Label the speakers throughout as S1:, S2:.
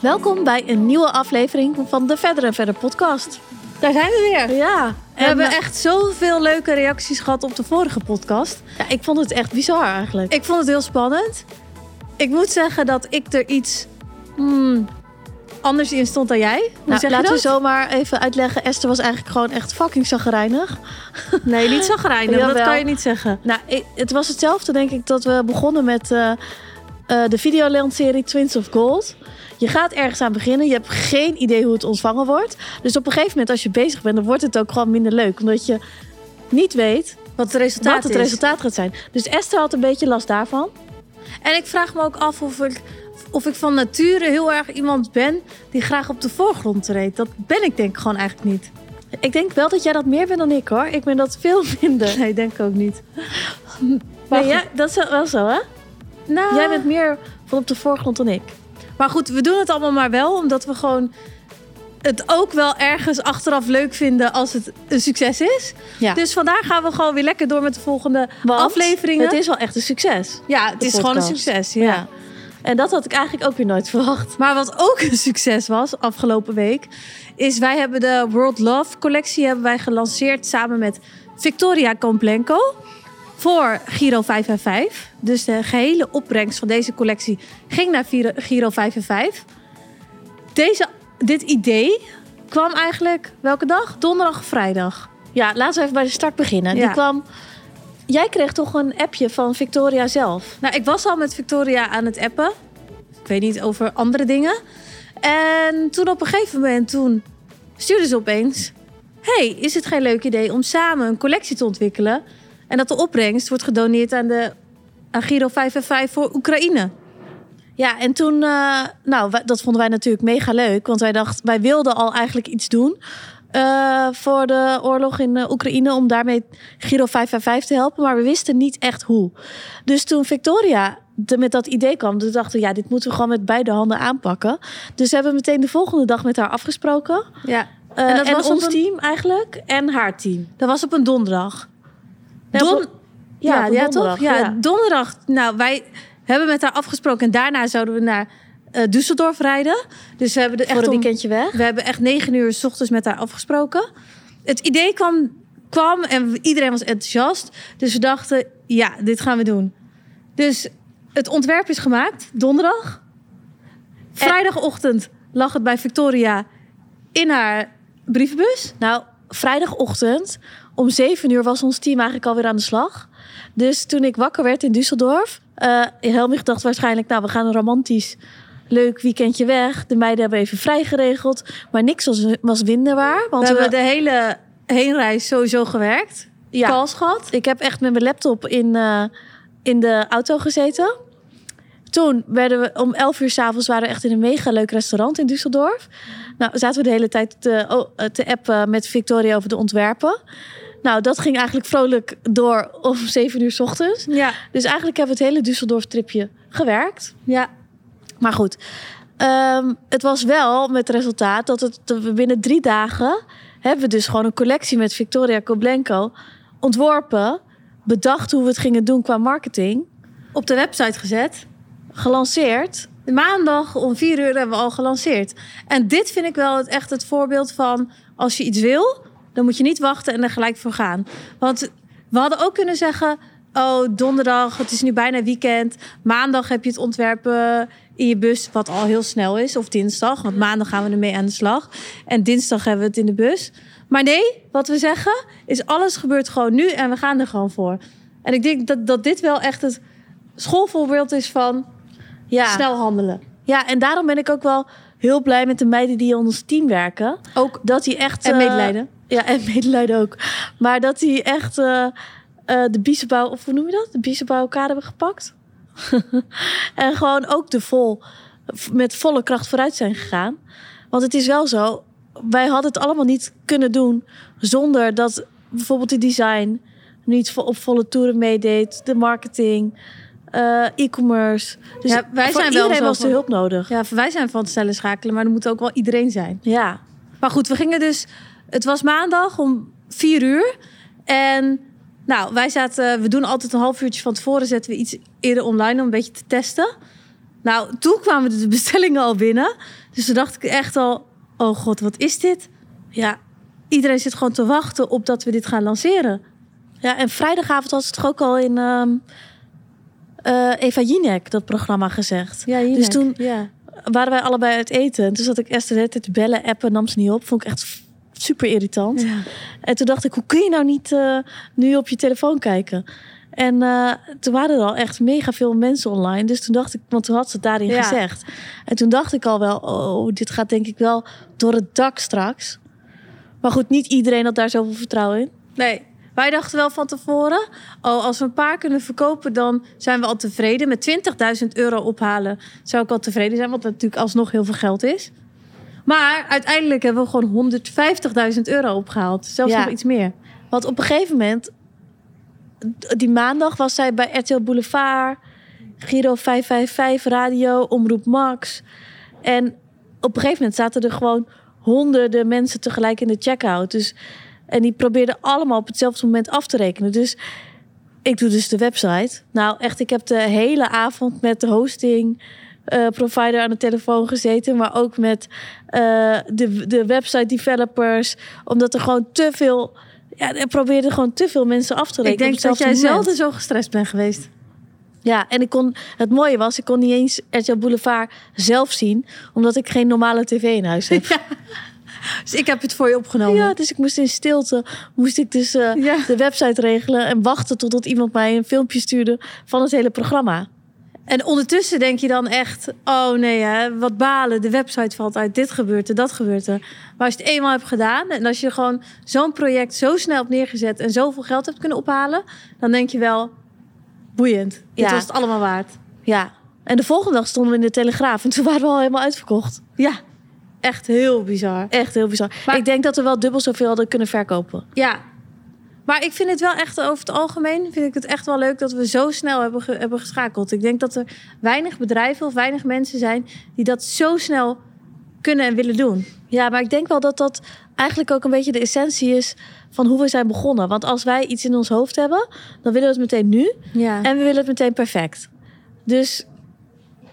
S1: Welkom bij een nieuwe aflevering van de Verder en Verder podcast.
S2: Daar zijn we weer.
S1: Ja,
S2: We hebben echt zoveel leuke reacties gehad op de vorige podcast.
S1: ja, ik vond het echt bizar eigenlijk.
S2: Ik vond het heel spannend. Ik moet zeggen dat ik er iets hmm, anders in stond dan jij. Hoe
S1: Nou,
S2: zeg je
S1: laten we zomaar even uitleggen. Esther was eigenlijk gewoon echt fucking zagrijnig.
S2: Nee, niet zagrijnig. dat kan je niet zeggen.
S1: Nou, ik- het was hetzelfde denk ik dat we begonnen met eh, eh, de videoland-serie Twins of Gold. Je gaat ergens aan beginnen. Je hebt geen idee hoe het ontvangen wordt. Dus op een gegeven moment als je bezig bent, dan wordt het ook gewoon minder leuk. Omdat je niet weet
S2: Wat het resultaat
S1: wat het resultaat gaat zijn. Dus Esther had een beetje last daarvan.
S2: En ik vraag me ook af of ik, of ik van nature heel erg iemand ben die graag op de voorgrond treedt. Dat ben ik denk ik gewoon eigenlijk niet.
S1: Ik denk wel dat jij dat meer bent dan ik hoor. Ik ben dat veel minder.
S2: Nee, denk ik ook niet.
S1: Maar
S2: goed.
S1: ja, dat is wel zo hè?
S2: Nou,
S1: Jij bent meer van op de voorgrond dan ik.
S2: Maar goed, we doen het allemaal maar wel, omdat we gewoon het ook wel ergens achteraf leuk vinden als het een succes is.
S1: Ja.
S2: Dus vandaar gaan we gewoon weer lekker door met de volgende
S1: Want
S2: afleveringen.
S1: Het is wel echt een succes.
S2: ja, het is gewoon een succes. Ja.
S1: Ja. En dat had ik eigenlijk ook weer nooit verwacht.
S2: Maar wat ook een succes was afgelopen week, is wij hebben de World Love collectie hebben wij gelanceerd samen met Victoria Komplenko voor Giro 555. Dus de gehele opbrengst van deze collectie ging naar Giro 555. Deze, dit idee kwam eigenlijk welke dag? Donderdag of vrijdag.
S1: Ja, laten we even bij de start beginnen.
S2: Ja.
S1: Die kwam... Jij kreeg toch een appje van Victoria zelf?
S2: Nou, ik was al met Victoria aan het appen. Ik weet niet over andere dingen. En toen op een gegeven moment, toen stuurde ze opeens... hey, is het geen leuk idee om samen een collectie te ontwikkelen... en dat de opbrengst wordt gedoneerd aan de aan Giro 555 voor Oekraïne?
S1: Ja, en toen... eh, nou, dat vonden wij natuurlijk mega leuk. Want wij dachten, wij wilden al eigenlijk iets doen... eh, voor de oorlog in eh, Oekraïne... om daarmee Giro 555 te helpen. Maar we wisten niet echt hoe. Dus toen Victoria de- met dat idee kwam... toen dachten we, ja, dit moeten we gewoon met beide handen aanpakken. Dus we hebben meteen de volgende dag met haar afgesproken...
S2: Ja. En dat
S1: en
S2: was
S1: ons
S2: een-
S1: team eigenlijk en haar team.
S2: Dat was op een donderdag.
S1: Ja,
S2: Don-
S1: ja, een donderdag,
S2: toch? Ja,
S1: ja.
S2: donderdag. Nou, wij hebben met haar afgesproken... en daarna zouden we naar eh Düsseldorf rijden. Dus we hebben er
S1: Voor
S2: echt
S1: een
S2: om-
S1: weekendje weg.
S2: We hebben echt negen uur s ochtends met haar afgesproken. Het idee kwam, kwam en iedereen was enthousiast. Dus we dachten, ja, dit gaan we doen. Dus het ontwerp is gemaakt, donderdag. Vrijdagochtend lag het bij Victoria in haar brievenbus.
S1: Nou, vrijdagochtend om 7 uur was ons team eigenlijk alweer aan de slag. Dus toen ik wakker werd in Düsseldorf, eh Helmich dacht waarschijnlijk, nou, we gaan een romantisch leuk weekendje weg. De meiden hebben even vrij geregeld, maar niks was, was winderwaar. Want
S2: we
S1: we-
S2: hebben de hele heenreis sowieso gewerkt.
S1: Ja.
S2: Gehad.
S1: Ik heb echt met mijn laptop in, eh, in de auto gezeten. Toen werden we om 11 uur s'avonds waren we echt in een mega leuk restaurant in Düsseldorf. Nou, zaten we de hele tijd te, oh, te appen met Victoria over de ontwerpen. Nou, dat ging eigenlijk vrolijk door om 7 uur s ochtends.
S2: Ja.
S1: Dus eigenlijk hebben we het hele Düsseldorf-tripje gewerkt.
S2: ja.
S1: Maar goed, ehm, het was wel met het resultaat dat, het, dat we binnen drie dagen... hebben we dus gewoon een collectie met Victoria Koblenko ontworpen... bedacht hoe we het gingen doen qua marketing...
S2: Op de website gezet.
S1: gelanceerd.
S2: Maandag om vier uur hebben we al gelanceerd. En dit vind ik wel het, echt het voorbeeld van... als je iets wil, dan moet je niet wachten en er gelijk voor gaan. Want we hadden ook kunnen zeggen... oh, donderdag, het is nu bijna weekend. Maandag heb je het ontwerpen in je bus, wat al heel snel is. Of dinsdag, want maandag gaan we ermee aan de slag. En dinsdag hebben we het in de bus. Maar nee, wat we zeggen is alles gebeurt gewoon nu en we gaan er gewoon voor. En ik denk dat, dat dit wel echt het schoolvoorbeeld is van
S1: Ja.
S2: snel handelen.
S1: ja, en daarom ben ik ook wel heel blij met de meiden die in ons team werken.
S2: Ook
S1: Dat die echt...
S2: en
S1: eh,
S2: medelijden.
S1: Ja, en medelijden ook. Maar dat die echt eh, eh, de biezenbouw, of hoe noem je dat? De biezenbouw elkaar hebben gepakt. en gewoon ook de vol, met volle kracht vooruit zijn gegaan. Want het is wel zo, wij hadden het allemaal niet kunnen doen zonder dat bijvoorbeeld de design niet op volle toeren meedeed, de marketing, eh, e-commerce. Dus
S2: Ja, wij zijn wel
S1: iedereen
S2: zo
S1: was de hulp nodig.
S2: Ja, wij zijn van het stellen schakelen, maar er moet ook wel iedereen zijn.
S1: Ja,
S2: Maar goed, we gingen dus. Het was maandag om vier uur. En nou, wij zaten. We doen altijd een half uurtje van tevoren. Zetten we iets eerder online om een beetje te testen. Nou, toen kwamen de bestellingen al binnen. Dus toen dacht ik echt al, oh god, wat is dit? Ja, iedereen zit gewoon te wachten op dat we dit gaan lanceren.
S1: Ja, en vrijdagavond was het toch ook al in ehm, eh, Eva Jinek, dat programma, gezegd.
S2: Ja, hier
S1: Dus toen-
S2: Ja.
S1: Waren wij allebei uit eten. En toen zat ik Esther tijd te bellen, appen, nam ze niet op. Vond ik echt super irritant.
S2: Ja.
S1: En toen dacht ik, hoe kun je nou niet eh, nu op je telefoon kijken? En eh, toen waren er al echt mega veel mensen online. Dus toen dacht ik, want toen had ze het daarin
S2: Ja.
S1: gezegd. En toen dacht ik al wel, oh, dit gaat denk ik wel door het dak straks. Maar goed, niet iedereen had daar zoveel vertrouwen in.
S2: Nee, wij dachten wel van tevoren, oh, als we een paar kunnen verkopen, dan zijn we al tevreden. Met 20.000 euro ophalen zou ik al tevreden zijn, wat natuurlijk alsnog heel veel geld is. Maar uiteindelijk hebben we gewoon 150.000 euro opgehaald. Zelfs
S1: Ja.
S2: nog iets meer.
S1: Want op een gegeven moment, die maandag was zij bij RTL Boulevard, Giro 555 Radio, Omroep Max. En op een gegeven moment zaten er gewoon honderden mensen tegelijk in de checkout. Dus, en die probeerden allemaal op hetzelfde moment af te rekenen. Dus ik doe dus de website. Nou, echt, ik heb de hele avond met de hosting eh, provider aan de telefoon gezeten, maar ook met eh, de, de website developers, omdat er gewoon te veel. Ja, er probeerden gewoon te veel mensen af te rekenen.
S2: Ik denk dat jij
S1: moment.
S2: zelden zo gestrest bent geweest.
S1: Ja, en ik kon, het mooie was, ik kon niet eens RTL Boulevard zelf zien, omdat ik geen normale tv in huis heb.
S2: Ja. Dus ik heb het voor je opgenomen.
S1: Ja, dus ik moest in stilte, moest ik dus eh,
S2: Ja.
S1: de website regelen en wachten totdat iemand mij een filmpje stuurde van het hele programma.
S2: En ondertussen denk je dan echt, oh nee, hè, wat balen, de website valt uit, dit gebeurt er, dat gebeurt er. Maar als je het eenmaal hebt gedaan en als je gewoon zo'n project zo snel hebt neergezet en zoveel geld hebt kunnen ophalen, dan denk je wel, boeiend. Dit
S1: Ja.
S2: was het allemaal waard.
S1: Ja, en de volgende dag stonden we in de Telegraaf en toen waren we al helemaal uitverkocht.
S2: Ja, echt heel bizar.
S1: Echt heel bizar.
S2: Maar-
S1: ik denk dat we wel dubbel zoveel hadden kunnen verkopen.
S2: Ja. Maar ik vind het wel echt, over het algemeen, vind ik het echt wel leuk dat we zo snel hebben, ge- hebben geschakeld. Ik denk dat er weinig bedrijven of weinig mensen zijn die dat zo snel kunnen en willen doen.
S1: Ja, maar ik denk wel dat dat eigenlijk ook een beetje de essentie is van hoe we zijn begonnen. Want als wij iets in ons hoofd hebben, dan willen we het meteen nu.
S2: Ja.
S1: En we willen het meteen perfect. Dus,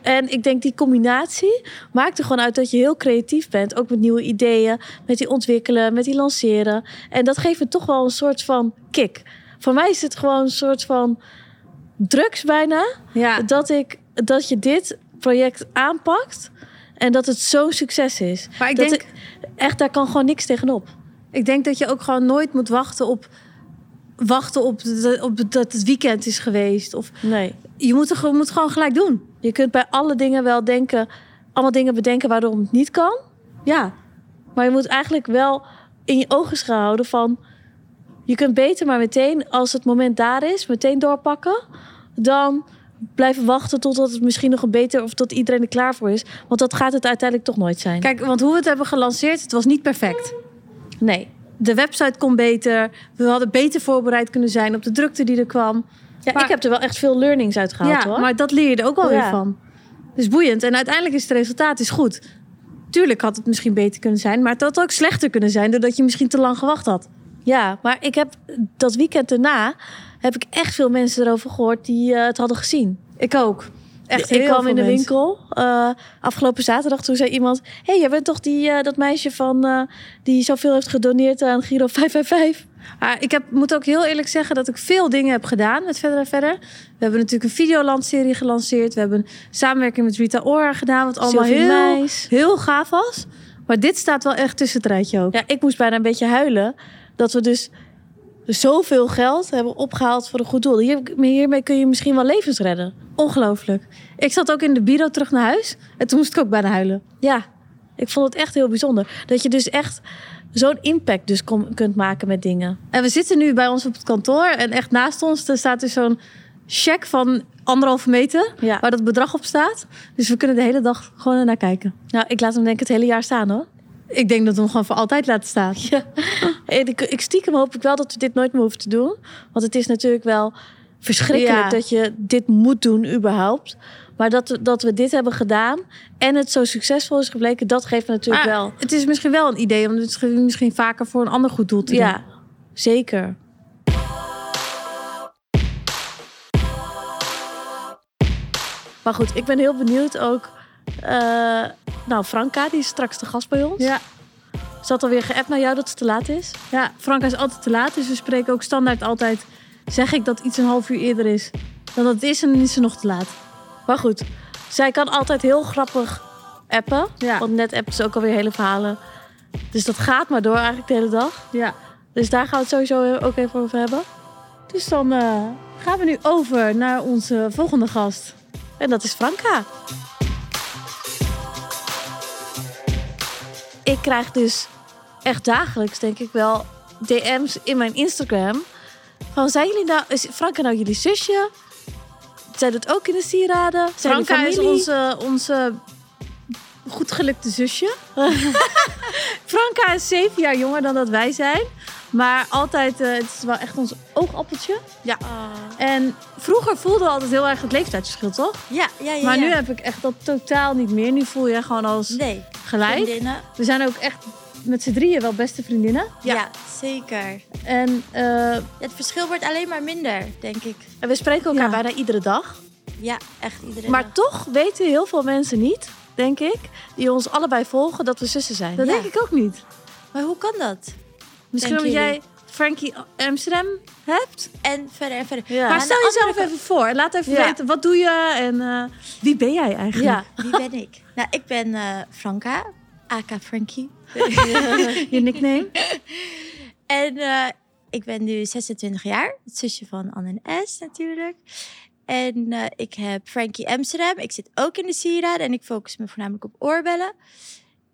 S1: en ik denk die combinatie maakt er gewoon uit dat je heel creatief bent. Ook met nieuwe ideeën, met die ontwikkelen, met die lanceren. En dat geeft me toch wel een soort van kick. Voor mij is het gewoon een soort van drugs bijna.
S2: ja.
S1: Dat, ik, dat je dit project aanpakt en dat het zo'n succes is.
S2: Maar ik
S1: dat
S2: denk,
S1: echt, daar kan gewoon niks tegenop.
S2: ik denk dat je ook gewoon nooit moet wachten op, wachten op, de, op dat het weekend is geweest. Of
S1: Nee.
S2: je moet, er, moet gewoon gelijk doen.
S1: Je kunt bij alle dingen wel denken, allemaal dingen bedenken waarom het niet kan.
S2: Ja.
S1: Maar je moet eigenlijk wel in je ogen houden van... je kunt beter maar meteen, als het moment daar is, meteen doorpakken... dan blijven wachten totdat het misschien nog een beter... of tot iedereen er klaar voor is. Want dat gaat het uiteindelijk toch nooit zijn.
S2: Kijk, want hoe we het hebben gelanceerd, het was niet perfect.
S1: nee.
S2: De website kon beter. We hadden beter voorbereid kunnen zijn op de drukte die er kwam.
S1: Ja,
S2: Maar-
S1: ik heb er wel echt veel learnings uit gehaald,
S2: ja,
S1: hoor.
S2: maar dat leer je er ook wel weer van. Dus boeiend. En uiteindelijk is het resultaat is goed. Tuurlijk had het misschien beter kunnen zijn, maar het had ook slechter kunnen zijn doordat je misschien te lang gewacht had.
S1: Ja, maar ik heb dat weekend daarna... heb ik echt veel mensen erover gehoord die eh, het hadden gezien.
S2: Ik ook. Echt
S1: ik kwam in de
S2: mensen.
S1: winkel eh, afgelopen zaterdag. Toen zei iemand: Hé, hey, jij bent toch die, eh, dat meisje van eh, die zoveel heeft gedoneerd aan Giro 555?
S2: Ah, ik heb, moet ook heel eerlijk zeggen dat ik veel dingen heb gedaan met Verder en Verder. We hebben natuurlijk een Videoland-serie gelanceerd. We hebben een samenwerking met Rita Ora gedaan, wat allemaal
S1: Sylvie
S2: heel,
S1: Meis.
S2: heel gaaf was. Maar dit staat wel echt tussen het rijtje ook.
S1: Ja, ik moest bijna een beetje huilen dat we dus zoveel geld hebben opgehaald voor een goed doel. Hier, hiermee kun je misschien wel levens redden.
S2: Ongelooflijk. Ik zat ook in de bureau terug naar huis en toen moest ik ook bijna huilen.
S1: Ja, ik vond het echt heel bijzonder. Dat je dus echt zo'n impact dus kom- kunt maken met dingen.
S2: En we zitten nu bij ons op het kantoor en echt naast ons er staat dus zo'n check van anderhalve meter
S1: Ja.
S2: waar dat bedrag op staat. Dus we kunnen de hele dag gewoon ernaar kijken.
S1: Nou, ik laat hem denk ik het hele jaar staan hoor.
S2: Ik denk dat we hem gewoon voor altijd laten staan.
S1: Ja. En ik, ik stiekem hoop ik wel dat we dit nooit meer hoeven te doen. Want het is natuurlijk wel verschrikkelijk
S2: Ja.
S1: dat je dit moet doen überhaupt. Maar dat, we- dat we dit hebben gedaan en het zo succesvol is gebleken, dat geeft me natuurlijk
S2: Maar
S1: wel.
S2: Het is misschien wel een idee om het misschien vaker voor een ander goed doel te doen.
S1: Ja, zeker. Maar goed, ik ben heel benieuwd ook. eh, nou, Franka, die is straks de gast bij ons.
S2: Ja,
S1: Ze had alweer geappt naar jou dat het te laat is.
S2: ja, Franka is altijd te laat. Dus we spreken ook standaard altijd... Zeg ik dat iets een half uur eerder is dan dat het is en dan is ze nog te laat.
S1: Maar goed, zij kan altijd heel grappig appen.
S2: Ja.
S1: Want net appen ze ook alweer hele verhalen. Dus dat gaat maar door eigenlijk de hele dag.
S2: Ja.
S1: Dus daar gaan we het sowieso ook even over hebben.
S2: Dus dan eh, gaan we nu over naar onze volgende gast.
S1: En dat is Franka. Ik krijg dus echt dagelijks, denk ik wel, DM's in mijn Instagram. Van, zijn jullie nou, is Franka nou jullie zusje? Zij doet ook in de sieraden. Zijn
S2: Franka is onze, onze goed gelukte zusje. Franka is zeven jaar jonger dan dat wij zijn. Maar altijd, eh, het is wel echt ons oogappeltje.
S1: Ja.
S2: En vroeger voelde we altijd heel erg het leeftijdsverschil, toch?
S3: Ja, ja, ja.
S2: maar nu heb ik echt dat totaal niet meer. Nu voel je gewoon als
S3: Nee,
S2: gelijk.
S3: vriendinnen.
S2: We zijn ook echt met z'n drieën wel beste vriendinnen.
S3: Ja. zeker.
S2: En eh,
S3: Het verschil wordt alleen maar minder, denk ik.
S1: En we spreken elkaar
S2: Ja.
S1: bijna iedere dag.
S3: Ja, echt iedereen.
S1: Maar toch weten heel veel mensen niet, denk ik, die ons allebei volgen, dat we zussen zijn.
S2: dat
S3: Ja.
S2: denk ik ook niet.
S3: Maar hoe kan dat?
S2: Misschien omdat jij Frankie Amsterdam hebt.
S3: En verder en verder.
S1: Ja.
S2: maar stel jezelf
S3: andere
S2: even voor. Laat even
S1: Ja.
S2: weten, wat doe je en eh, wie ben jij eigenlijk?
S1: Ja.
S3: Wie ben ik? Nou, ik ben eh, Franka, aka Frankie.
S2: Je nickname?
S3: En eh, ik ben nu 26 jaar. Het zusje van Anne en S natuurlijk. En eh, ik heb Frankie Amsterdam. Ik zit ook in de sieraden en ik focus me voornamelijk op oorbellen.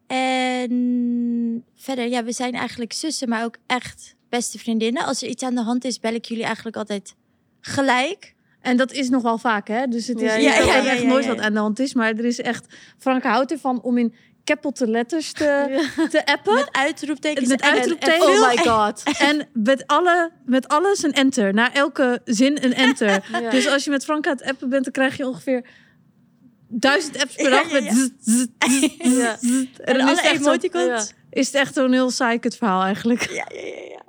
S3: En verder, ja, we zijn eigenlijk zussen, maar ook echt beste vriendinnen. Als er iets aan de hand is, bel ik jullie eigenlijk altijd gelijk.
S2: En dat is nog wel vaak, hè? Dus het is
S1: Ja,
S2: niet
S1: ja,
S2: dat
S1: ja,
S2: er
S3: ja,
S2: echt
S3: ja,
S2: nooit
S3: ja.
S2: wat aan de hand is. Maar er is echt... Frank houdt ervan om in capital letters te, te appen.
S3: Met uitroeptekens.
S2: Met
S3: en- en-
S2: uitroeptekens.
S3: en
S1: Oh my god.
S2: En met, alle, met alles een enter. Na elke zin een enter.
S1: Ja.
S2: Dus als je met Frank aan het appen bent, dan krijg je ongeveer duizend apps per dag met zzz, zzz, zzz. En dan is
S3: alle
S2: het, echt zo,
S3: emoticons.
S2: is het echt zo'n heel saai kut verhaal eigenlijk.
S3: Ja, ja, ja, ja.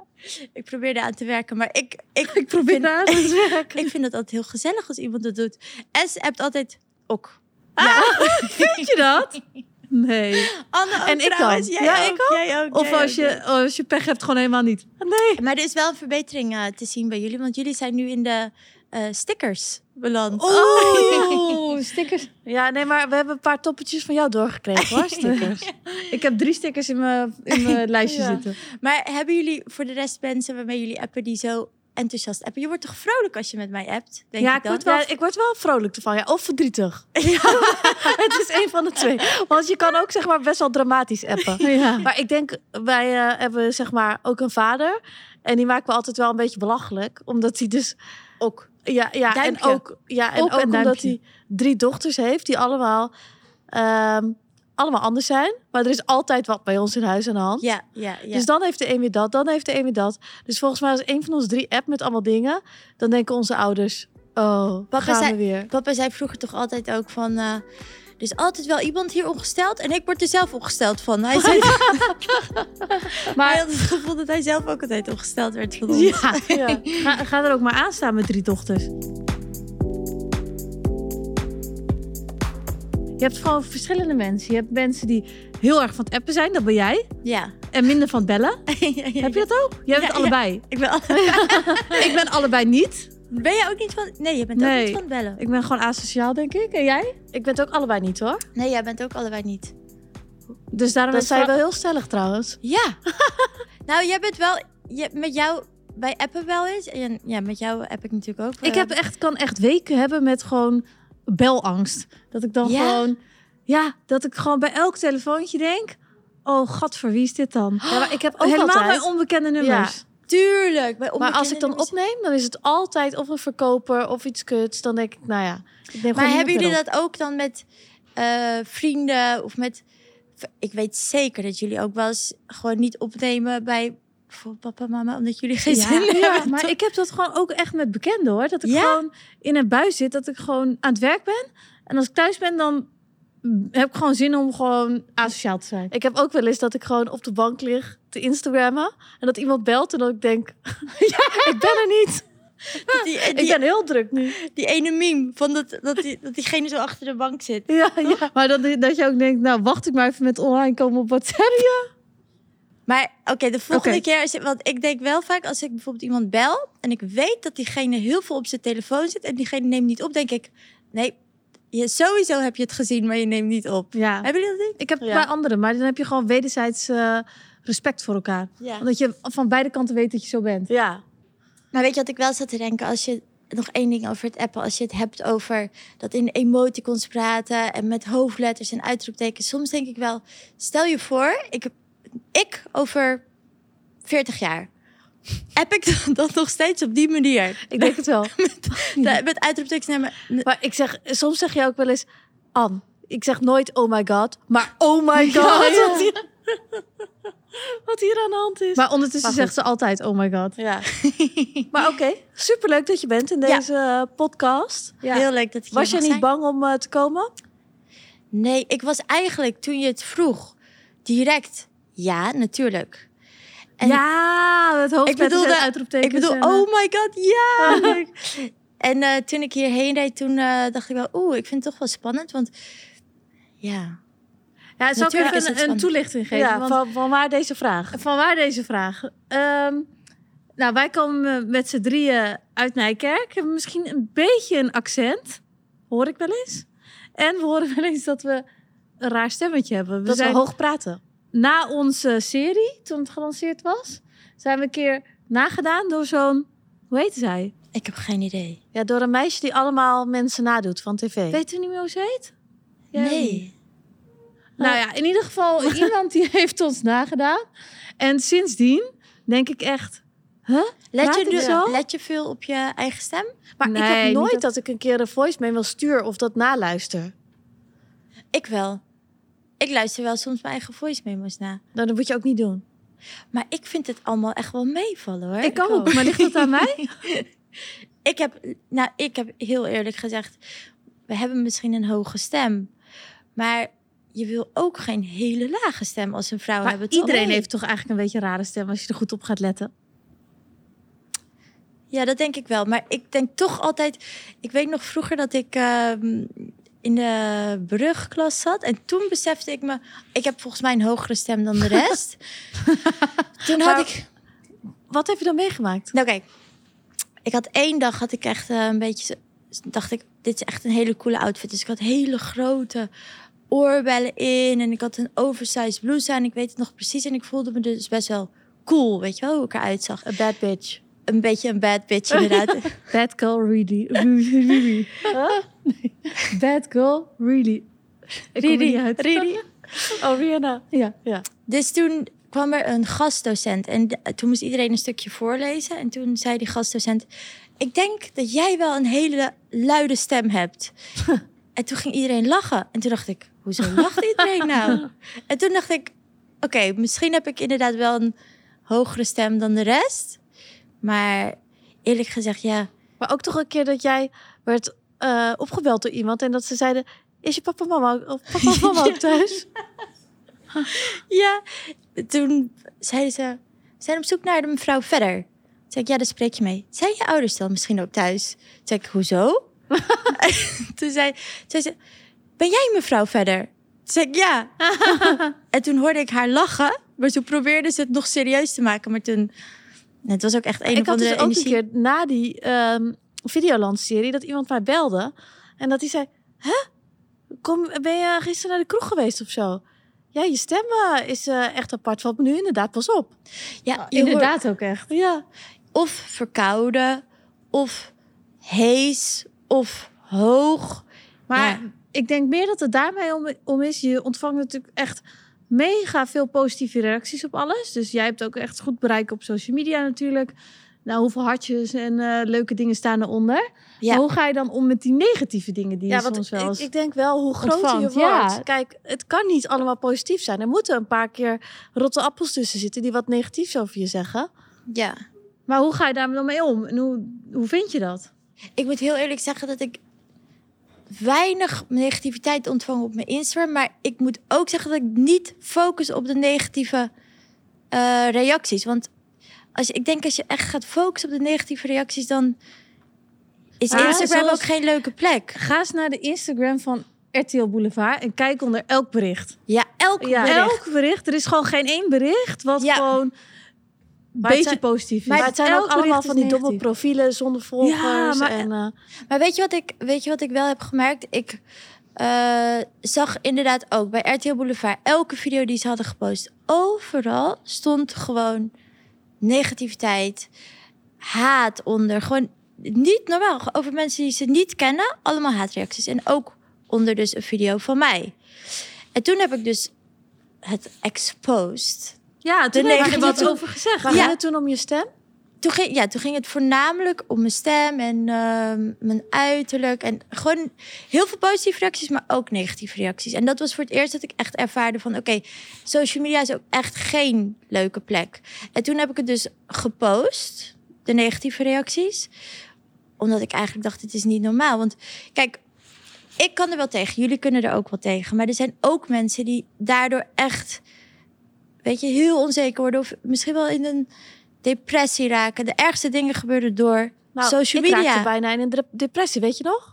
S3: Ik probeer daar aan te werken, maar ik, ik,
S2: Ik probeer
S3: vind,
S2: daar te werken.
S3: ik vind het altijd heel gezellig als iemand dat doet. En ze hebt altijd ook.
S2: Vind je dat? Nee.
S3: Anne ook
S2: En ik dan?
S3: trouwens. Jij
S2: Ja,
S3: ook,
S2: ik ook.
S3: Jij ook.
S2: Of
S3: jij
S2: als
S3: ook,
S2: je,
S3: ja.
S2: als je pech hebt, gewoon helemaal niet. Nee.
S3: Maar er is wel een verbetering eh, te zien bij jullie, want jullie zijn nu in de eh, stickers beland.
S2: Oh, stickers.
S1: Ja, nee, maar we hebben een paar toppetjes van jou doorgekregen hoor, stickers.
S2: Ik heb drie stickers in mijn, in mijn lijstje
S1: Ja.
S2: zitten.
S3: Maar hebben jullie voor de rest mensen waarmee jullie appen die zo enthousiast appen? Je wordt toch vrolijk als je met mij appt? Denk
S2: Ja,
S3: ik
S2: ik
S3: dan?
S2: word wel-
S1: Ja, ik word wel vrolijk ervan, ja. Of verdrietig. het is een van de twee. Want je kan ook zeg maar best wel dramatisch appen.
S2: Ja.
S1: Maar ik denk, wij eh, hebben zeg maar ook een vader. En die maken we altijd wel een beetje belachelijk. Omdat hij dus
S3: ook.
S1: Ja, ja en ook, ja, en
S2: Ook
S1: omdat hij drie dochters heeft die allemaal, ehm, allemaal anders zijn. Maar er is altijd wat bij ons in huis aan de hand.
S3: Ja, ja, ja.
S1: Dus dan heeft de een weer dat, dan heeft de een weer dat. Dus volgens mij als een van ons drie app met allemaal dingen, dan denken onze ouders, oh,
S3: Papa
S1: gaan
S3: zei-
S1: we weer.
S3: Papa zei vroeger toch altijd ook van... eh, er is altijd wel iemand hier ongesteld en ik word er zelf ongesteld van. Hij, zei, maar hij had het gevoel dat hij zelf ook altijd ongesteld werd van ons.
S2: Ja.
S1: Ja.
S2: Ga, ga er ook maar aan staan met drie dochters. Je hebt gewoon verschillende mensen. Je hebt mensen die heel erg van het appen zijn, dat ben jij.
S3: Ja.
S2: En minder van het bellen.
S3: Ja, ja,
S2: Heb je dat ook? Jij bent
S3: Ja, ja.
S2: allebei.
S3: Ik ben, al-
S2: Ik ben allebei niet.
S3: ben jij ook niet van... Nee, je bent
S2: Nee.
S3: ook niet van het bellen.
S2: Ik ben gewoon asociaal, denk ik. En jij?
S1: Ik ben het ook allebei niet hoor.
S3: Nee, jij bent ook allebei niet.
S2: Dus daarom
S1: Dat
S2: is
S1: zijn
S2: Fra-
S1: wel heel stellig trouwens.
S3: Ja. nou, jij bent wel... Je, met jou... Bij appen wel eens. En ja, met jou app ik natuurlijk ook.
S2: Ik
S3: eh,
S2: heb echt, kan echt weken hebben met gewoon belangst. Dat ik dan
S3: Ja?
S2: gewoon... Ja, dat ik gewoon bij elk telefoontje denk... Oh, god, voor wie is dit dan?
S1: Ja, maar ik heb ook
S2: Helemaal
S1: altijd.
S2: bij onbekende nummers.
S3: Tuurlijk. Bij
S1: maar als ik dan
S3: nummers.
S1: opneem, dan is het altijd of een verkoper of iets kuts. Dan denk ik, nou ja. Ik neem
S3: Maar hebben jullie
S1: op.
S3: dat ook dan met eh, vrienden of met... Ik weet zeker dat jullie ook wel eens gewoon niet opnemen bij bijvoorbeeld papa, mama, omdat jullie geen
S2: Ja,
S3: zin
S2: ja,
S3: hebben.
S2: maar ik heb dat gewoon ook echt met bekenden hoor. Dat ik
S3: Ja?
S2: gewoon in een buis zit, dat ik gewoon aan het werk ben. En als ik thuis ben, dan heb ik gewoon zin om gewoon asociaal te zijn.
S1: Ik heb ook wel eens dat ik gewoon op de bank lig te Instagrammen. En dat iemand belt en dat ik denk, ja, ik ben er niet.
S3: Die,
S1: Ik ben heel druk nu.
S3: die ene meme van dat, dat, die, dat diegene zo achter de bank zit.
S1: Ja, ja.
S2: Maar dat, dat je ook denkt, nou wacht ik maar even met online komen op WhatsApp.
S3: Maar oké, de volgende keer, als je- want ik denk wel vaak als ik bijvoorbeeld iemand bel en ik weet dat diegene heel veel op zijn telefoon zit en diegene neemt niet op, denk ik, nee, je, sowieso heb je het gezien, maar je neemt niet op.
S2: Ja,
S3: Hebben jullie dat niet?
S2: ik heb het
S1: Ja.
S2: bij anderen, maar dan heb je gewoon wederzijds eh, respect voor elkaar.
S3: Ja.
S2: Omdat je van beide kanten weet dat je zo bent.
S1: Ja.
S3: Maar weet je wat ik wel zat te denken? Als je nog één ding over het appen, als je het hebt over dat in emoticons praten en met hoofdletters en uitroeptekens, soms denk ik wel, stel je voor, ik, heb- ik over 40 jaar. Heb ik dat nog steeds op die manier?
S2: Ik denk het wel.
S3: Met uitroeptekens en met-
S2: Maar ik zeg, soms zeg je ook wel eens, An. Ik zeg nooit oh my god, maar oh my god.
S1: Ja, ja.
S2: Wat, hier, wat hier aan de hand is. Maar ondertussen
S1: Maar
S2: zegt ze altijd oh my god.
S1: ja. Maar oké, superleuk dat je bent in deze eh, podcast.
S3: Heel leuk dat hier
S1: Was je niet
S3: zijn.
S1: bang om eh, te komen?
S3: Nee, ik was eigenlijk toen je het vroeg direct ja, natuurlijk. En
S2: ja, het hoofd
S3: ik bedoelde,
S2: uitroeptekens.
S3: ik bedoel,
S2: eh,
S3: oh my god, ja! en eh, toen ik hierheen reed, toen eh, dacht ik wel, oeh, ik vind het toch wel spannend, want ja.
S2: Ja, zal ik
S3: Natuurlijk
S2: even een, een toelichting geven?
S1: ja,
S2: want
S1: van, van waar deze vraag?
S2: van waar deze vraag? Ehm, nou, wij komen met z'n drieën uit Nijkerk. Hebben misschien een beetje een accent. Hoor ik wel eens. En we horen wel eens dat we een raar stemmetje hebben. We
S1: Dat
S2: zijn
S1: we hoog praten.
S2: Na onze serie, toen het gelanceerd was, zijn we een keer nagedaan door zo'n, hoe heet zij?
S3: Ik heb geen idee.
S1: Ja, door een meisje die allemaal mensen nadoet van tv.
S2: Weet u niet meer hoe ze heet? Jij
S3: nee.
S2: Nou ja, in ieder geval iemand die heeft ons nagedaan. En sindsdien denk ik echt, huh?
S3: Let je,
S2: ik
S3: nu,
S2: zo?
S3: let je veel op je eigen stem?
S1: Maar ik
S2: Nee,
S1: heb
S2: niet
S1: nooit
S2: dat-
S1: dat... ik een keer een voice mail stuur of dat naluister.
S3: Ik wel. Ik luister wel soms mijn eigen voice memo's na.
S1: Nou, dat moet je ook niet doen.
S3: Maar ik vind het allemaal echt wel meevallen hoor.
S2: Ik ook, maar ligt dat aan mij?
S3: Ik heb, nou, ik heb heel eerlijk gezegd, we hebben misschien een hoge stem, maar je wil ook geen hele lage stem als een vrouw
S2: Maar
S3: hebben. toch?
S2: iedereen heeft toch eigenlijk een beetje een rare stem als je er goed op gaat letten.
S3: Ja, dat denk ik wel. Maar ik denk toch altijd, ik weet nog vroeger dat ik ehm, in de brugklas zat en toen besefte ik me, ik heb volgens mij een hogere stem dan de rest. toen had
S1: Maar-
S3: ik,
S1: Wat heb je dan meegemaakt?
S3: nou kijk, ik had één dag had ik echt eh, een beetje, dacht ik, dit is echt een hele coole outfit. Dus ik had hele grote oorbellen in en ik had een oversized blouse aan. Ik weet het nog precies en ik voelde me dus best wel cool, weet je wel, hoe ik eruit zag.
S1: A bad bitch.
S3: Een beetje een bad bitch inderdaad.
S2: Bad girl, really. really. Nee. Bad girl, really. Ik uit.
S3: Riri.
S1: Oh, Rihanna.
S2: Ja.
S1: Ja.
S3: Dus toen kwam er een gastdocent en toen moest iedereen een stukje voorlezen. En toen zei die gastdocent, ik denk dat jij wel een hele luide stem hebt. en toen ging iedereen lachen. En toen dacht ik, hoezo lacht iedereen nou? en toen dacht ik, oké, misschien heb ik inderdaad wel een hogere stem dan de rest. Maar eerlijk gezegd, ja,
S1: Maar ook toch een keer dat jij werd eh, opgebeld door iemand en dat ze zeiden: Is je papa mama, of papa mama ook thuis?
S3: Ja, toen zeiden ze, zijn op zoek naar de mevrouw verder. Toen zei ik, ja, daar spreek je mee. Zijn je ouders dan misschien ook thuis? Toen zei ik, hoezo? toen zei, zei ze, ben jij mevrouw verder? Toen zei ik, ja. en toen hoorde ik haar lachen, maar toen probeerde ze het nog serieus te maken. Maar toen, het was ook echt een
S1: ik had
S3: andere
S1: dus ook
S3: energie.
S1: een keer na die Videoland-serie dat iemand mij belde en dat hij zei: Hè? Kom, ben je gisteren naar de kroeg geweest of zo? Ja, je stem eh, is eh, echt apart. Valt me nu inderdaad pas op.
S3: Ja, hoort-
S2: Inderdaad ook echt.
S1: Ja.
S3: of verkouden, of hees, of hoog.
S2: Maar
S3: Ja.
S2: ik denk meer dat het daarmee om, om is. Je ontvangt natuurlijk echt mega veel positieve reacties op alles. Dus jij hebt ook echt goed bereik op social media natuurlijk. Nou, hoeveel hartjes en eh, leuke dingen staan eronder.
S3: Ja.
S2: Maar hoe ga je dan om met die negatieve dingen die
S1: Ja,
S2: je soms wel
S1: ik,
S2: eens...
S1: ik denk wel hoe groter je wordt.
S2: ja.
S1: Kijk, het kan niet allemaal positief zijn. Er moeten een paar keer rotte appels tussen zitten die wat negatiefs over je zeggen.
S3: ja.
S2: Maar hoe ga je daar dan mee om? En hoe, hoe vind je dat?
S3: Ik moet heel eerlijk zeggen dat ik weinig negativiteit ontvang op mijn Instagram. Maar ik moet ook zeggen dat ik niet focus op de negatieve eh, reacties. Want als ik denk als je echt gaat focussen op de negatieve reacties, dan is
S2: Maar
S3: Instagram ook geen leuke plek.
S2: Ga eens naar de Instagram van RTL Boulevard en kijk onder elk bericht.
S3: Ja, elk
S2: Ja,
S3: bericht.
S2: elk bericht. Er is gewoon geen één bericht wat
S3: Ja.
S2: gewoon
S1: Maar
S2: beetje
S1: zijn-
S2: positief.
S1: Maar het zijn ook allemaal van die domme
S2: negatief.
S1: profielen zonder volgers.
S2: maar-
S1: en, eh,
S3: Maar weet je wat ik, weet je wat ik wel heb gemerkt? Ik eh, zag inderdaad ook bij RTL Boulevard elke video die ze hadden gepost. Overal stond gewoon negativiteit, haat onder. Gewoon niet normaal. Over mensen die ze niet kennen, allemaal haatreacties. En ook onder dus een video van mij. En toen heb ik dus het exposed.
S2: Ja, toen heb je wat over gezegd.
S1: maar
S3: Ja.
S1: het toen om je stem?
S3: Toen ging, ja, toen ging het voornamelijk om mijn stem en ehm, mijn uiterlijk. En gewoon heel veel positieve reacties, maar ook negatieve reacties. En dat was voor het eerst dat ik echt ervaarde van... oké, social media is ook echt geen leuke plek. En toen heb ik het dus gepost, de negatieve reacties. Omdat ik eigenlijk dacht, het is niet normaal. Want kijk, ik kan er wel tegen. Jullie kunnen er ook wel tegen. Maar er zijn ook mensen die daardoor echt... weet je, heel onzeker worden. Of misschien wel in een depressie raken. De ergste dingen gebeuren door
S1: Nou,
S3: social
S1: ik
S3: media.
S1: raakte bijna in een dep- depressie, weet je nog?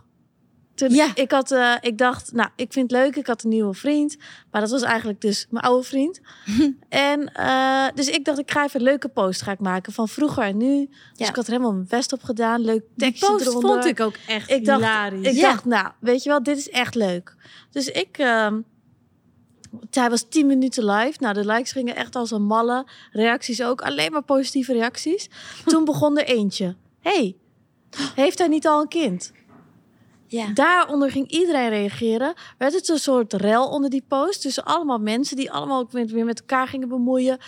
S1: Toen
S3: Ja.
S1: ik had, eh, ik dacht, nou, ik vind het leuk. Ik had een nieuwe vriend, maar dat was eigenlijk dus mijn oude vriend. en eh, dus ik dacht, ik ga even een leuke post ga ik maken van vroeger en nu. Dus
S3: Ja.
S1: ik had er helemaal mijn best op gedaan, leuk tekstje
S2: post
S1: eronder.
S2: vond ik ook echt
S1: Ik dacht,
S2: hilarisch.
S1: Ik
S3: Ja.
S1: dacht, nou, weet je wel, dit is echt leuk. Dus ik, ehm, hij was 10 minuten live. Nou, de likes gingen echt als een malle. Reacties ook, alleen maar positieve reacties. Toen begon er eentje. hey, heeft hij niet al een kind?
S3: Ja.
S1: Daaronder ging iedereen reageren. Werd het een soort rel onder die post. Tussen allemaal mensen die allemaal ook weer met elkaar gingen bemoeien.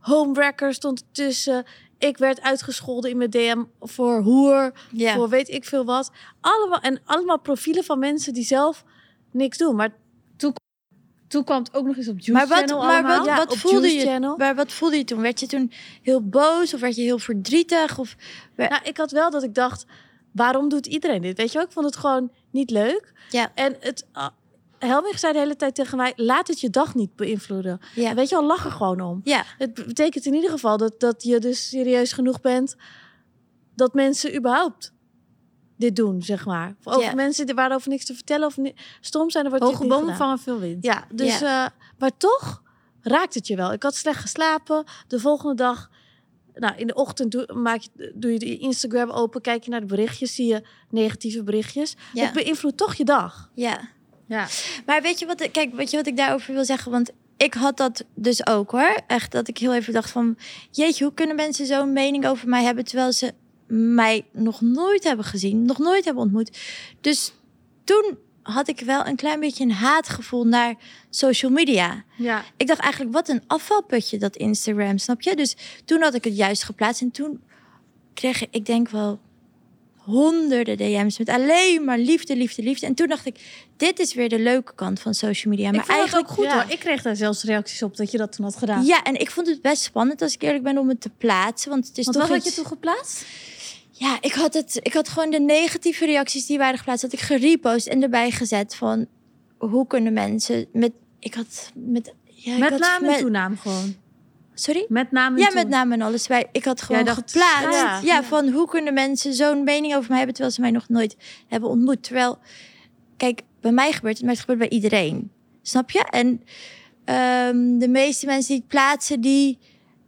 S1: Homewrecker stond ertussen. Ik werd uitgescholden in mijn DM voor hoer
S3: Ja.
S1: voor weet ik veel wat. Allemaal, en allemaal profielen van mensen die zelf niks doen. Maar
S2: Toen kwam het ook nog eens op Juice
S3: Maar wat,
S2: Channel
S3: maar
S2: allemaal.
S3: wat,
S1: Ja,
S3: wat
S1: op
S3: voelde
S1: Juice
S3: je?
S1: Channel.
S3: Maar wat voelde je toen? Werd je toen heel boos of werd je heel verdrietig? Of
S1: nou, ik had wel dat ik dacht, waarom doet iedereen dit? Weet je wel, ik vond het gewoon niet leuk.
S3: ja,
S1: En het, uh, Helmich zei de hele tijd tegen mij, laat het je dag niet beïnvloeden.
S3: ja,
S1: weet je wel, lach er gewoon om.
S3: ja,
S1: Het betekent in ieder geval dat, dat je dus serieus genoeg bent dat mensen überhaupt dit doen, zeg maar. Of over
S3: Ja.
S1: mensen waarover niks te vertellen of stom zijn, er wordt
S2: Hoge bomen vangen veel wind.
S1: Ja, dus, eh, maar toch raakt het je wel. Ik had slecht geslapen. De volgende dag, nou, in de ochtend doe, maak je, doe je de Instagram open, kijk je naar de berichtjes, zie je negatieve berichtjes. Het beïnvloedt toch je dag.
S3: ja.
S2: Ja.
S3: Maar weet je wat, ik- kijk, weet je wat ik daarover wil zeggen? Want ik had dat dus ook hoor. Echt dat ik heel even dacht van, jeetje, hoe kunnen mensen zo'n mening over mij hebben terwijl ze mij nog nooit hebben gezien, nog nooit hebben ontmoet. Dus toen had ik wel een klein beetje een haatgevoel naar social media.
S2: Ja.
S3: Ik dacht eigenlijk, wat een afvalputje dat Instagram, snap je? Dus toen had ik het juist geplaatst en toen kreeg ik, ik denk wel honderden DM's met alleen maar liefde, liefde, liefde. En toen dacht ik, dit is weer de leuke kant van social media.
S2: ik
S3: Maar
S2: vond
S3: eigenlijk
S2: ook goed
S1: ja.
S2: hoor. Ik kreeg daar zelfs reacties op dat je dat toen had gedaan.
S3: Ja, en ik vond het best spannend als ik eerlijk ben om het te plaatsen. Want het is
S2: Want
S3: toch
S2: wat had je toen geplaatst?
S3: Ja, ik had, het, ik had gewoon de negatieve reacties die waren geplaatst, had ik gerepost en erbij gezet van hoe kunnen mensen met. Ik had met. Ja,
S2: Met naam en toenaam gewoon.
S3: Sorry?
S2: Met naam en
S3: Ja,
S2: toenaam.
S3: met naam en alles. Wij, ik had gewoon
S2: dacht,
S3: geplaatst.
S1: ja.
S3: Ja, van hoe kunnen mensen zo'n mening over mij hebben terwijl ze mij nog nooit hebben ontmoet. Terwijl, kijk, bij mij gebeurt het, maar het gebeurt bij iedereen. Snap je? En ehm, de meeste mensen die het plaatsen, die,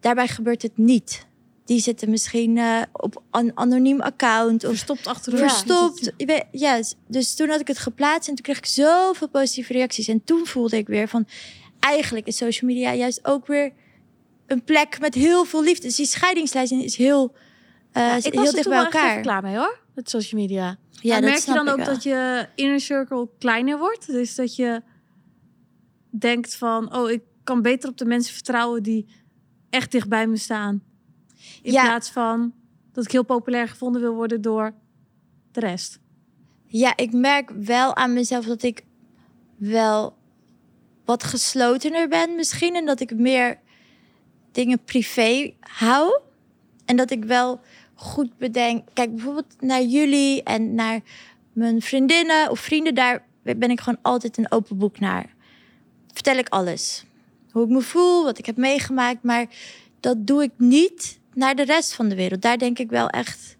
S3: daarbij gebeurt het niet. Die zitten misschien eh, op een anoniem account of
S2: Verstopt achter de
S3: verstopt. Ja, dus toen had ik het geplaatst en toen kreeg ik zoveel positieve reacties. En toen voelde ik weer van, eigenlijk is social media juist ook weer een plek met heel veel liefde. Dus die scheidingslijst is heel,
S1: Ja,
S3: is
S1: ik
S3: heel
S1: was er
S3: dicht bij elkaar.
S1: klaar mee hoor, met social media.
S3: Ja, dat
S2: merk je dan
S3: ik
S2: ook
S3: wel.
S2: dat je inner circle kleiner wordt? Dus dat je denkt van, oh, ik kan beter op de mensen vertrouwen die echt dicht bij me staan. In
S3: Ja.
S2: plaats van dat ik heel populair gevonden wil worden door de rest.
S3: Ja, ik merk wel aan mezelf dat ik wel wat geslotener ben misschien. En dat ik meer dingen privé hou. En dat ik wel goed bedenk. Kijk, bijvoorbeeld naar jullie en naar mijn vriendinnen of vrienden. Daar ben ik gewoon altijd een open boek naar. Vertel ik alles. Hoe ik me voel, wat ik heb meegemaakt. Maar dat doe ik niet naar de rest van de wereld. Daar denk ik wel echt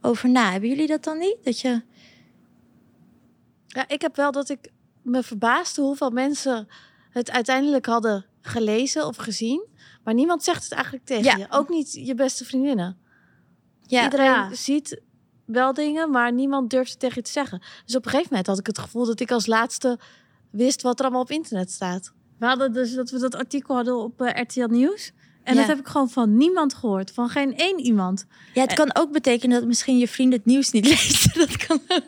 S3: over na. Hebben jullie dat dan niet? Dat je...
S1: Ja, ik heb wel dat ik me verbaasde hoeveel mensen het uiteindelijk hadden gelezen of gezien. Maar niemand zegt het eigenlijk tegen
S3: Ja.
S1: je. Ook niet je beste vriendinnen.
S3: Ja,
S1: Iedereen
S2: Ja.
S1: ziet wel dingen, maar niemand durft het tegen je te zeggen. Dus op een gegeven moment had ik het gevoel dat ik als laatste wist wat er allemaal op internet staat.
S2: We hadden dus dat we dat artikel hadden op eh, RTL Nieuws. En
S3: Ja.
S2: dat heb ik gewoon van niemand gehoord. Van geen één iemand.
S3: ja, het kan ook betekenen dat misschien je vrienden het nieuws niet lezen. Dat kan ook.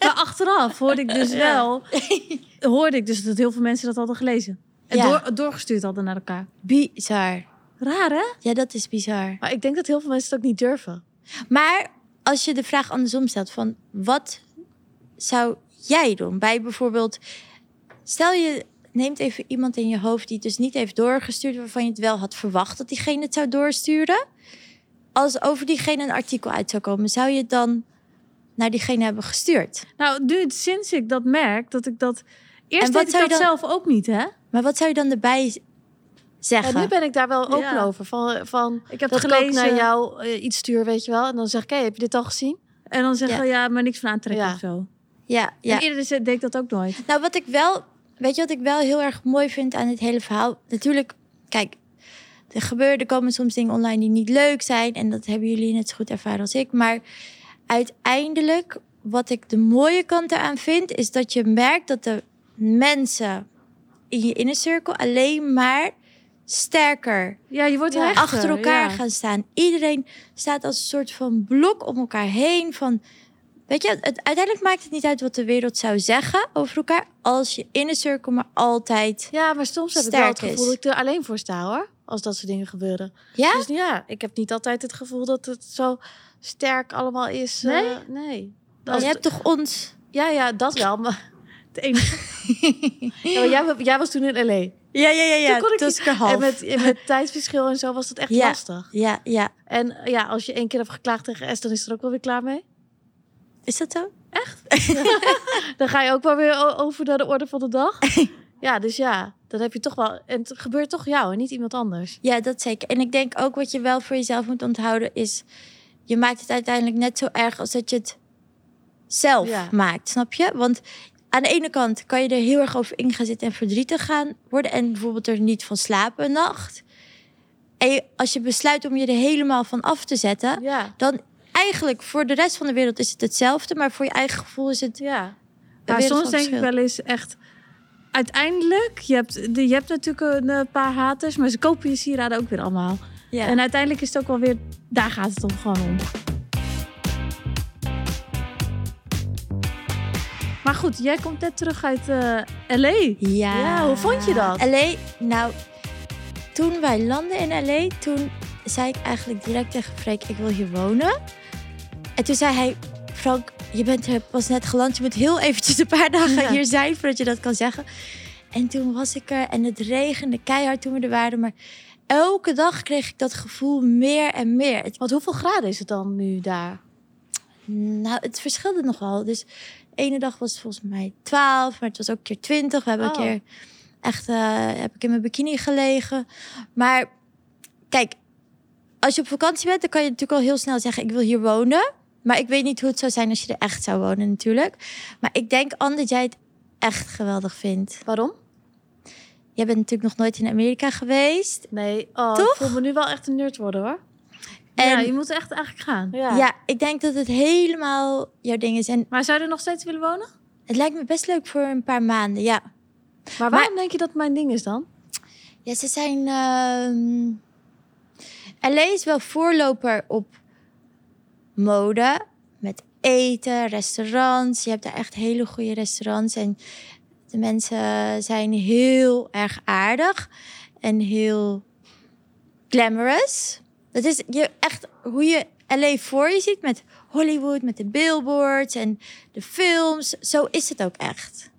S2: Maar achteraf hoorde ik dus
S1: Ja.
S2: wel... hoorde ik dus dat heel veel mensen dat hadden gelezen. En
S3: Ja.
S2: door, doorgestuurd hadden naar elkaar.
S3: Bizar.
S2: Raar, hè?
S3: Ja, dat is bizar.
S1: Maar ik denk dat heel veel mensen het ook niet durven.
S3: Maar als je de vraag andersom stelt van wat zou jij doen? Bij bijvoorbeeld, stel je neemt even iemand in je hoofd die het dus niet heeft doorgestuurd, waarvan je het wel had verwacht dat diegene het zou doorsturen. Als over diegene een artikel uit zou komen, zou je het dan naar diegene hebben gestuurd?
S2: Nou, nu sinds ik dat merk, dat ik dat... Eerst deed ik dat
S3: dan-
S2: zelf ook niet, hè?
S3: Maar wat zou je dan erbij zeggen?
S1: En nu ben ik daar wel open
S2: Ja.
S1: over. Van, van
S2: Ik heb
S1: dat ik ook naar jou eh, iets stuur, weet je wel. En dan zeg ik, hey, heb je dit al gezien?
S2: En dan zeggen
S3: Ja.
S2: ja, maar niks van aantrekken
S1: Ja.
S2: of zo.
S3: Ja, ja.
S2: En eerder deed ik dat ook nooit.
S3: Nou, wat ik wel, weet je wat ik wel heel erg mooi vind aan dit hele verhaal? Natuurlijk, kijk, er gebeuren, er komen soms dingen online die niet leuk zijn. En dat hebben jullie net zo goed ervaren als ik. Maar uiteindelijk, wat ik de mooie kant eraan vind, is dat je merkt dat de mensen in je inner circle alleen maar sterker
S2: Ja, je wordt
S1: Ja,
S3: achter elkaar
S2: ja.
S3: gaan staan. Iedereen staat als een soort van blok om elkaar heen. Van, weet je, het, uiteindelijk maakt het niet uit wat de wereld zou zeggen over elkaar. Als je in een cirkel maar altijd.
S1: Ja, maar soms heb ik wel het gevoel
S3: is.
S1: dat ik er alleen voor sta, hoor. Als dat soort dingen gebeuren.
S3: Ja?
S1: Dus ja, ik heb niet altijd het gevoel dat het zo sterk allemaal is. eh,
S2: Nee?
S1: nee. Als
S3: je hebt toch ons.
S1: Ja, ja, dat wel. Maar, het enige... ja, maar jij, jij was toen in L.A.
S3: Ja, ja, ja,
S1: Toen kon ik
S3: er half.
S1: En met, met tijdsverschil en zo was dat echt
S3: Ja.
S1: lastig.
S3: Ja, ja.
S1: En ja, als je één keer hebt geklaagd tegen S, dan is er ook wel weer klaar mee.
S3: Is dat zo?
S1: Dan ga je ook wel weer over naar de orde van de dag. ja, dus ja, dan heb je toch wel... En het gebeurt toch jou en niet iemand anders.
S3: Ja, dat zeker. En ik denk ook wat je wel voor jezelf moet onthouden is... je maakt het uiteindelijk net zo erg als dat je het zelf
S1: Ja.
S3: maakt, snap je? Want aan de ene kant kan je er heel erg over in gaan zitten en verdrietig gaan worden... en bijvoorbeeld er niet van slapen een nacht. En je- als je besluit om je er helemaal van af te zetten...
S1: Ja,
S3: dan eigenlijk voor de rest van de wereld is het hetzelfde... maar voor je eigen gevoel is het
S1: ja.
S2: Maar soms denk ik wel eens echt... Uiteindelijk, je hebt, je hebt natuurlijk een eh, paar haters, maar ze kopen je sieraden ook weer allemaal.
S3: Ja.
S2: En uiteindelijk is het ook wel weer, daar gaat het om gewoon om. Maar goed, jij komt net terug uit eh LA.
S3: Ja.
S1: Ja, hoe vond je dat?
S3: LA, nou, toen wij landden in LA, toen zei ik eigenlijk direct tegen Freek, ik wil hier wonen. En toen zei hij, Frank, je bent pas net geland, je moet heel eventjes een paar dagen
S1: Ja.
S3: hier zijn voordat je dat kan zeggen. En toen was ik er en het regende keihard toen we er waren, maar elke dag kreeg ik dat gevoel meer en meer.
S1: Want hoeveel graden is het dan nu daar?
S3: nou, het verschilde nogal. Dus de ene dag was het volgens mij 12, maar het was ook een keer 20. We hebben
S1: Oh.
S3: een keer echt, eh, heb ik in mijn bikini gelegen. Maar kijk, als je op vakantie bent, dan kan je natuurlijk al heel snel zeggen: ik wil hier wonen. Maar ik weet niet hoe het zou zijn als je er echt zou wonen, natuurlijk. Maar ik denk, Anne, dat jij het echt geweldig vindt.
S1: Waarom?
S3: Jij bent natuurlijk nog nooit in Amerika geweest.
S1: Nee, oh,
S3: Toch?
S1: ik voel me nu wel echt een nerd worden hoor.
S3: En
S2: ja, je moet echt eigenlijk gaan.
S1: Ja.
S3: ja. ik denk dat het helemaal jouw ding is. En
S2: Maar zou je er nog steeds willen wonen?
S3: het lijkt me best leuk voor een paar maanden, ja.
S1: Maar waarom denk je dat mijn ding is dan?
S3: Ja, ze zijn. ehm LA is wel voorloper op mode. Met eten, restaurants. Je hebt daar echt hele goede restaurants. En de mensen zijn heel erg aardig. En heel glamorous. Dat is je echt hoe je LA voor je ziet met Hollywood, met de billboards en de films. Zo is het ook echt.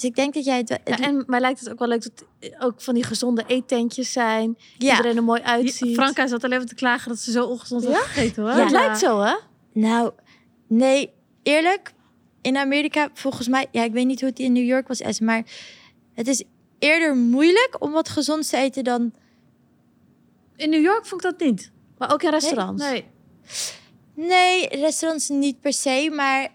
S3: Dus ik denk dat jij het wel.
S1: Ja, en mij lijkt het ook wel leuk dat ook van die gezonde eettentjes zijn.
S3: Ja.
S1: Iedereen er mooi uitziet.
S2: Franka zat alleen maar te klagen dat ze zo ongezond had
S1: Ja?
S2: gegeten hoor.
S3: Ja.
S1: Het lijkt zo hè?
S3: Nou, nee, eerlijk. In Amerika, volgens mij, ja, ik weet niet hoe het in New York was, Es, maar het is eerder moeilijk om wat gezonds te eten dan.
S2: In New York vond ik dat niet.
S1: Maar ook in restaurants?
S2: Nee.
S3: Nee, restaurants niet per se, maar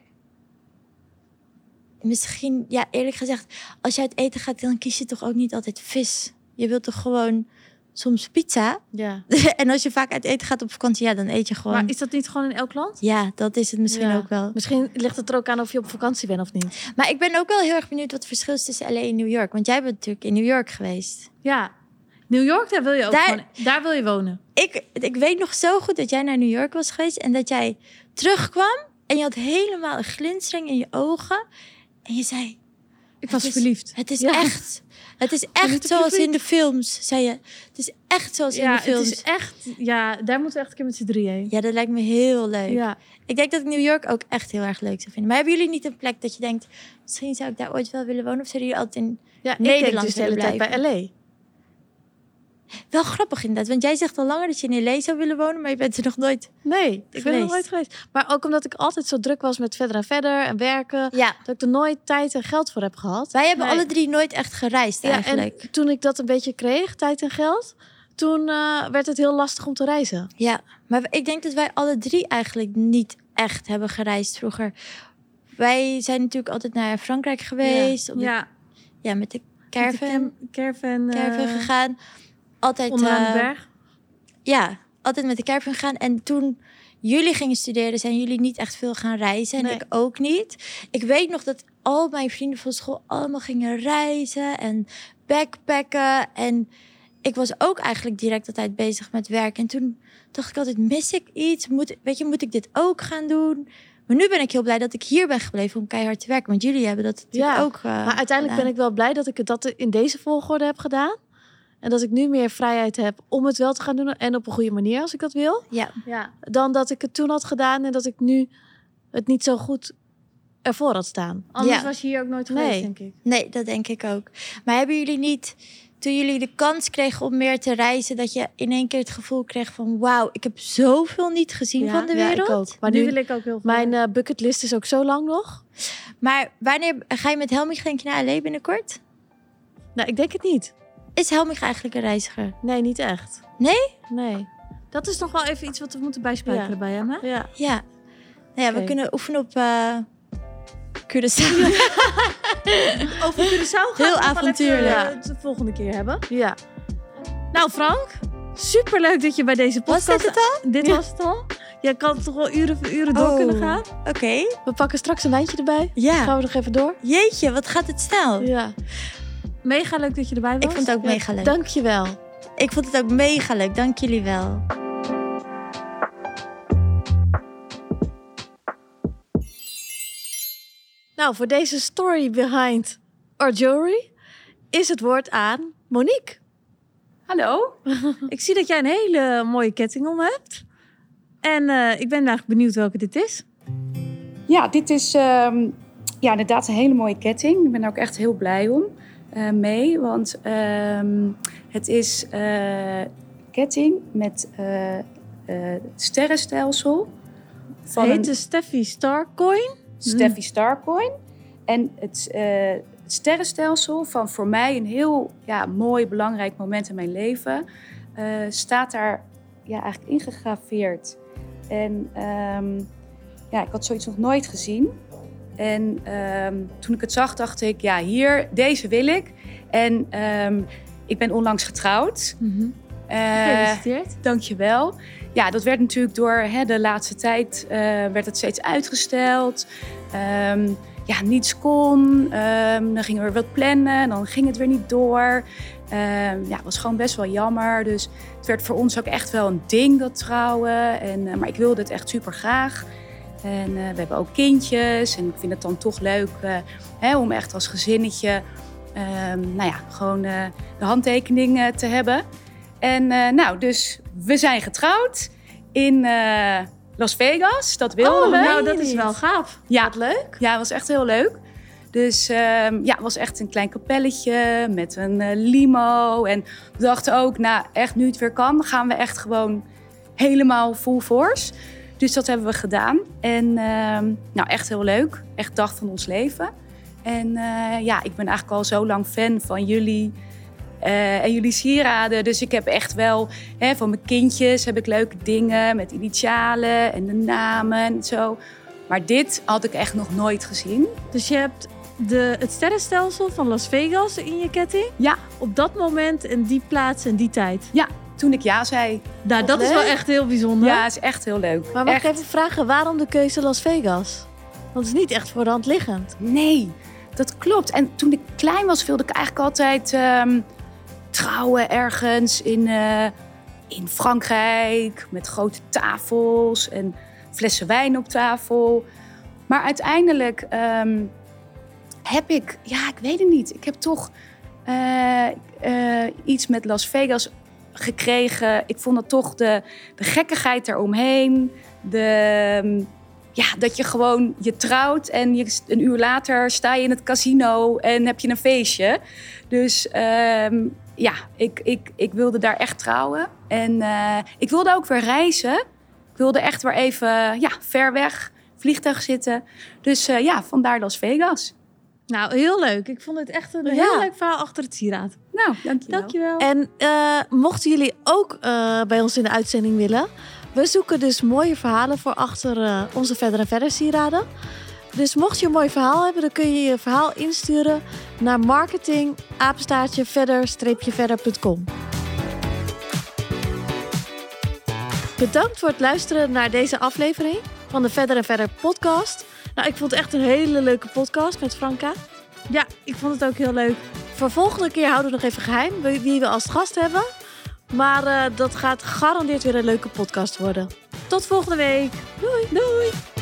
S3: misschien, ja, eerlijk gezegd, als je uit eten gaat, dan kies je toch ook niet altijd vis. Je wilt toch gewoon soms pizza.
S1: Ja.
S3: en als je vaak uit eten gaat op vakantie, ja, dan eet je gewoon.
S2: Maar is dat niet gewoon in elk land?
S3: Ja, dat is het misschien
S1: Ja.
S3: ook wel.
S1: Misschien ligt het er ook aan of je op vakantie bent of niet.
S3: Maar ik ben ook wel heel erg benieuwd wat het verschil is tussen LA en New York. Want jij bent natuurlijk in New York geweest.
S2: Ja. New York, daar wil je ook
S3: Daar-
S2: gewoon... Daar wil je wonen.
S3: Ik, ik weet nog zo goed dat jij naar New York was geweest en dat jij terugkwam en je had helemaal een glinstering in je ogen. En je zei,
S2: Ik was
S3: Het is-
S2: verliefd.
S3: het is
S1: Ja.
S3: echt, het is echt zoals in de films, zei je. Het is echt zoals in
S2: Ja,
S3: de
S2: het
S3: films.
S2: is echt... Ja, daar moeten we echt een keer met z'n drieën heen.
S3: Ja, dat lijkt me heel leuk.
S2: Ja.
S3: Ik denk dat ik New York ook echt heel erg leuk zou vinden. Maar hebben jullie niet een plek dat je denkt, misschien zou ik daar ooit wel willen wonen? Of zouden jullie altijd in...
S1: Ja, ik
S3: Nederland
S1: denk dus de hele tijd bij LA.
S3: Wel grappig inderdaad, want jij zegt al langer dat je in LA zou willen wonen, maar je bent er nog nooit
S1: Nee, ik ben er nog nooit geweest. Maar ook omdat ik altijd zo druk was met verder en verder en werken.
S3: Ja,
S1: Dat ik er nooit tijd en geld voor heb gehad.
S3: wij hebben
S2: Nee.
S3: alle drie nooit echt gereisd
S1: Ja,
S3: eigenlijk.
S1: en toen ik dat een beetje kreeg, tijd en geld, toen eh, werd het heel lastig om te reizen.
S3: Ja, maar ik denk dat wij alle drie eigenlijk niet echt hebben gereisd vroeger. Wij zijn natuurlijk altijd naar Frankrijk geweest. Ja,
S2: Ja.
S3: ja met de
S2: Met de
S3: caravan,
S2: cam- Caravan. eh,
S3: caravan gegaan. Altijd,
S2: Onderaan de
S3: eh,
S2: berg.
S3: ja, altijd met de caravan gegaan. En toen jullie gingen studeren, zijn jullie niet echt veel gaan reizen. En
S1: Nee.
S3: ik ook niet. Ik weet nog dat al mijn vrienden van school allemaal gingen reizen en backpacken. En ik was ook eigenlijk direct altijd bezig met werk. En toen dacht ik altijd, mis ik iets? Moet, weet je, moet ik dit ook gaan doen? Maar nu ben ik heel blij dat ik hier ben gebleven om keihard te werken. Want jullie hebben dat natuurlijk
S1: Ja,
S3: ook eh,
S1: Maar uiteindelijk ben ik wel blij dat ik het dat in deze volgorde heb gedaan. En dat ik nu meer vrijheid heb om het wel te gaan doen. En op een goede manier als ik dat wil.
S3: Ja,
S2: Ja.
S1: Dan dat ik het toen had gedaan en dat ik nu het niet zo goed ervoor had staan.
S2: Anders
S3: Ja.
S2: was je hier ook nooit geweest,
S1: Nee.
S2: denk ik.
S3: nee, dat denk ik ook. Maar hebben jullie niet, toen jullie de kans kregen om meer te reizen, dat je in één keer het gevoel kreeg van, wauw, ik heb zoveel niet gezien
S1: Ja,
S3: van de
S1: ja,
S3: wereld?
S1: ik ook. Maar
S2: nu
S1: nu,
S2: wil ik ook heel veel.
S1: mijn eh, bucketlist is ook zo lang nog.
S3: Maar wanneer ga je met Helmich denk je naar LA binnenkort?
S1: Nou, ik denk het niet.
S3: Is Helmich eigenlijk een reiziger?
S1: Nee, niet echt.
S3: Nee?
S1: Nee.
S2: Dat is nog wel even iets wat we moeten bijspijkeren
S1: Ja.
S2: bij hem, hè?
S1: Ja.
S3: Ja. Nou ja, we kunnen oefenen op uh, Curaçao.
S2: Over Curaçao gaan
S3: Heel avontuurlijk.
S2: even, eh, de volgende keer hebben.
S1: Ja.
S2: Nou, Frank. Superleuk dat je bij deze
S3: Was
S2: podcast...
S3: dit het al?
S2: Dit
S1: Ja.
S2: was het al. Je kan toch wel uren voor uren door
S3: Oh.
S2: kunnen gaan.
S3: Oké.
S1: We pakken straks een wijntje erbij.
S3: Ja.
S1: Gaan we nog even door?
S3: Jeetje, wat gaat het snel?
S1: Ja.
S2: Mega leuk dat je erbij was.
S3: Ik vond het ook mega leuk.
S1: Dankjewel.
S3: Ik vond het ook mega leuk. Dank jullie wel.
S1: Nou, voor deze story behind our jewelry is het woord aan Monique.
S2: Hallo. ik zie dat jij een hele mooie ketting om hebt. En eh, ik ben eigenlijk benieuwd welke dit is.
S4: Ja, dit is ehm, ja, inderdaad een hele mooie ketting. Ik ben er ook echt heel blij om eh, mee. Want ehm, het is eh ketting met eh, sterrenstelsel.
S2: Van heet de Steffi Starcoin.
S4: Steffi Starcoin. En het sterrenstelsel van voor mij een heel ja, mooi, belangrijk moment in mijn leven... staat daar ja, eigenlijk ingegraveerd. En ehm, ja, ik had zoiets nog nooit gezien. En ehm, toen ik het zag, dacht ik, ja, hier, deze wil ik. En ehm, ik ben onlangs getrouwd. Eh,
S2: Gefeliciteerd.
S4: Dankjewel. Ja, dat werd natuurlijk door hè, de laatste tijd eh, werd het steeds uitgesteld. Ehm, ja, niets kon. Dan gingen we weer wat plannen en dan ging het weer niet door. Ehm, ja, het was gewoon best wel jammer. Dus het werd voor ons ook echt wel een ding, dat trouwen. En, eh, maar ik wilde het echt super graag. En eh, we hebben ook kindjes. En ik vind het dan toch leuk eh, hè, om echt als gezinnetje... ehm, nou ja, gewoon eh, de handtekening te hebben. En nou, dus we zijn getrouwd in Las Vegas. Dat wilden
S2: Oh,
S4: we.
S2: nou, dat is wel gaaf.
S4: Ja,
S1: Wat leuk.
S4: ja, het was echt heel leuk. Dus ehm, ja, het was echt een klein kapelletje met een limo. En we dachten ook, nou echt nu het weer kan, gaan we echt gewoon helemaal full force. Dus dat hebben we gedaan. En ehm, nou, echt heel leuk. Echt dag van ons leven. En eh, ja, ik ben eigenlijk al zo lang fan van jullie. eh, en jullie sieraden. Dus ik heb echt wel, hè, van mijn kindjes heb ik leuke dingen met initialen en de namen en zo. Maar dit had ik echt nog nooit gezien.
S2: Dus je hebt de, het sterrenstelsel van Las Vegas in je ketting.
S4: Ja.
S2: Op dat moment en die plaats en die tijd.
S4: Toen ik ja zei.
S2: Nou,
S1: Wat
S2: dat is wel echt heel bijzonder.
S4: Ja, is echt heel leuk.
S1: Maar mag
S4: echt.
S1: ik even vragen, waarom de keuze Las Vegas? Want het is niet echt voor de hand liggend.
S4: Nee, dat klopt. En toen ik klein was, wilde ik eigenlijk altijd ehm, trouwen ergens in, eh, in Frankrijk. Met grote tafels en flessen wijn op tafel. Maar uiteindelijk ehm, heb ik, ja, ik weet het niet. Ik heb toch eh, eh, iets met Las Vegas gekregen. Ik vond het toch de, de gekkigheid eromheen. De, ja, dat je gewoon je trouwt en je, een uur later sta je in het casino en heb je een feestje. Dus ehm, ja, ik, ik, ik wilde daar echt trouwen. En eh, ik wilde ook weer reizen. Ik wilde echt weer even ja, ver weg, vliegtuig zitten. Dus eh, ja, vandaar Las Vegas.
S2: Nou, heel leuk. Ik vond het echt een
S1: Ja.
S2: heel leuk verhaal achter het sieraad.
S4: Nou, dankjewel.
S2: Dankjewel.
S1: En eh, mochten jullie ook eh, bij ons in de uitzending willen... we zoeken dus mooie verhalen voor achter eh, onze Verder en Verder sieraden. Dus mocht je een mooi verhaal hebben... dan kun je je verhaal insturen naar marketing apenstaartje verder-verder.com. Bedankt voor het luisteren naar deze aflevering van de Verder en Verder podcast. Nou, ik vond het echt een hele leuke podcast met Franka.
S2: Ja, ik vond het ook heel leuk.
S1: Voor volgende keer houden we nog even geheim wie we als gast hebben. Maar eh, dat gaat gegarandeerd weer een leuke podcast worden.
S2: Tot volgende week.
S1: Doei! Doei!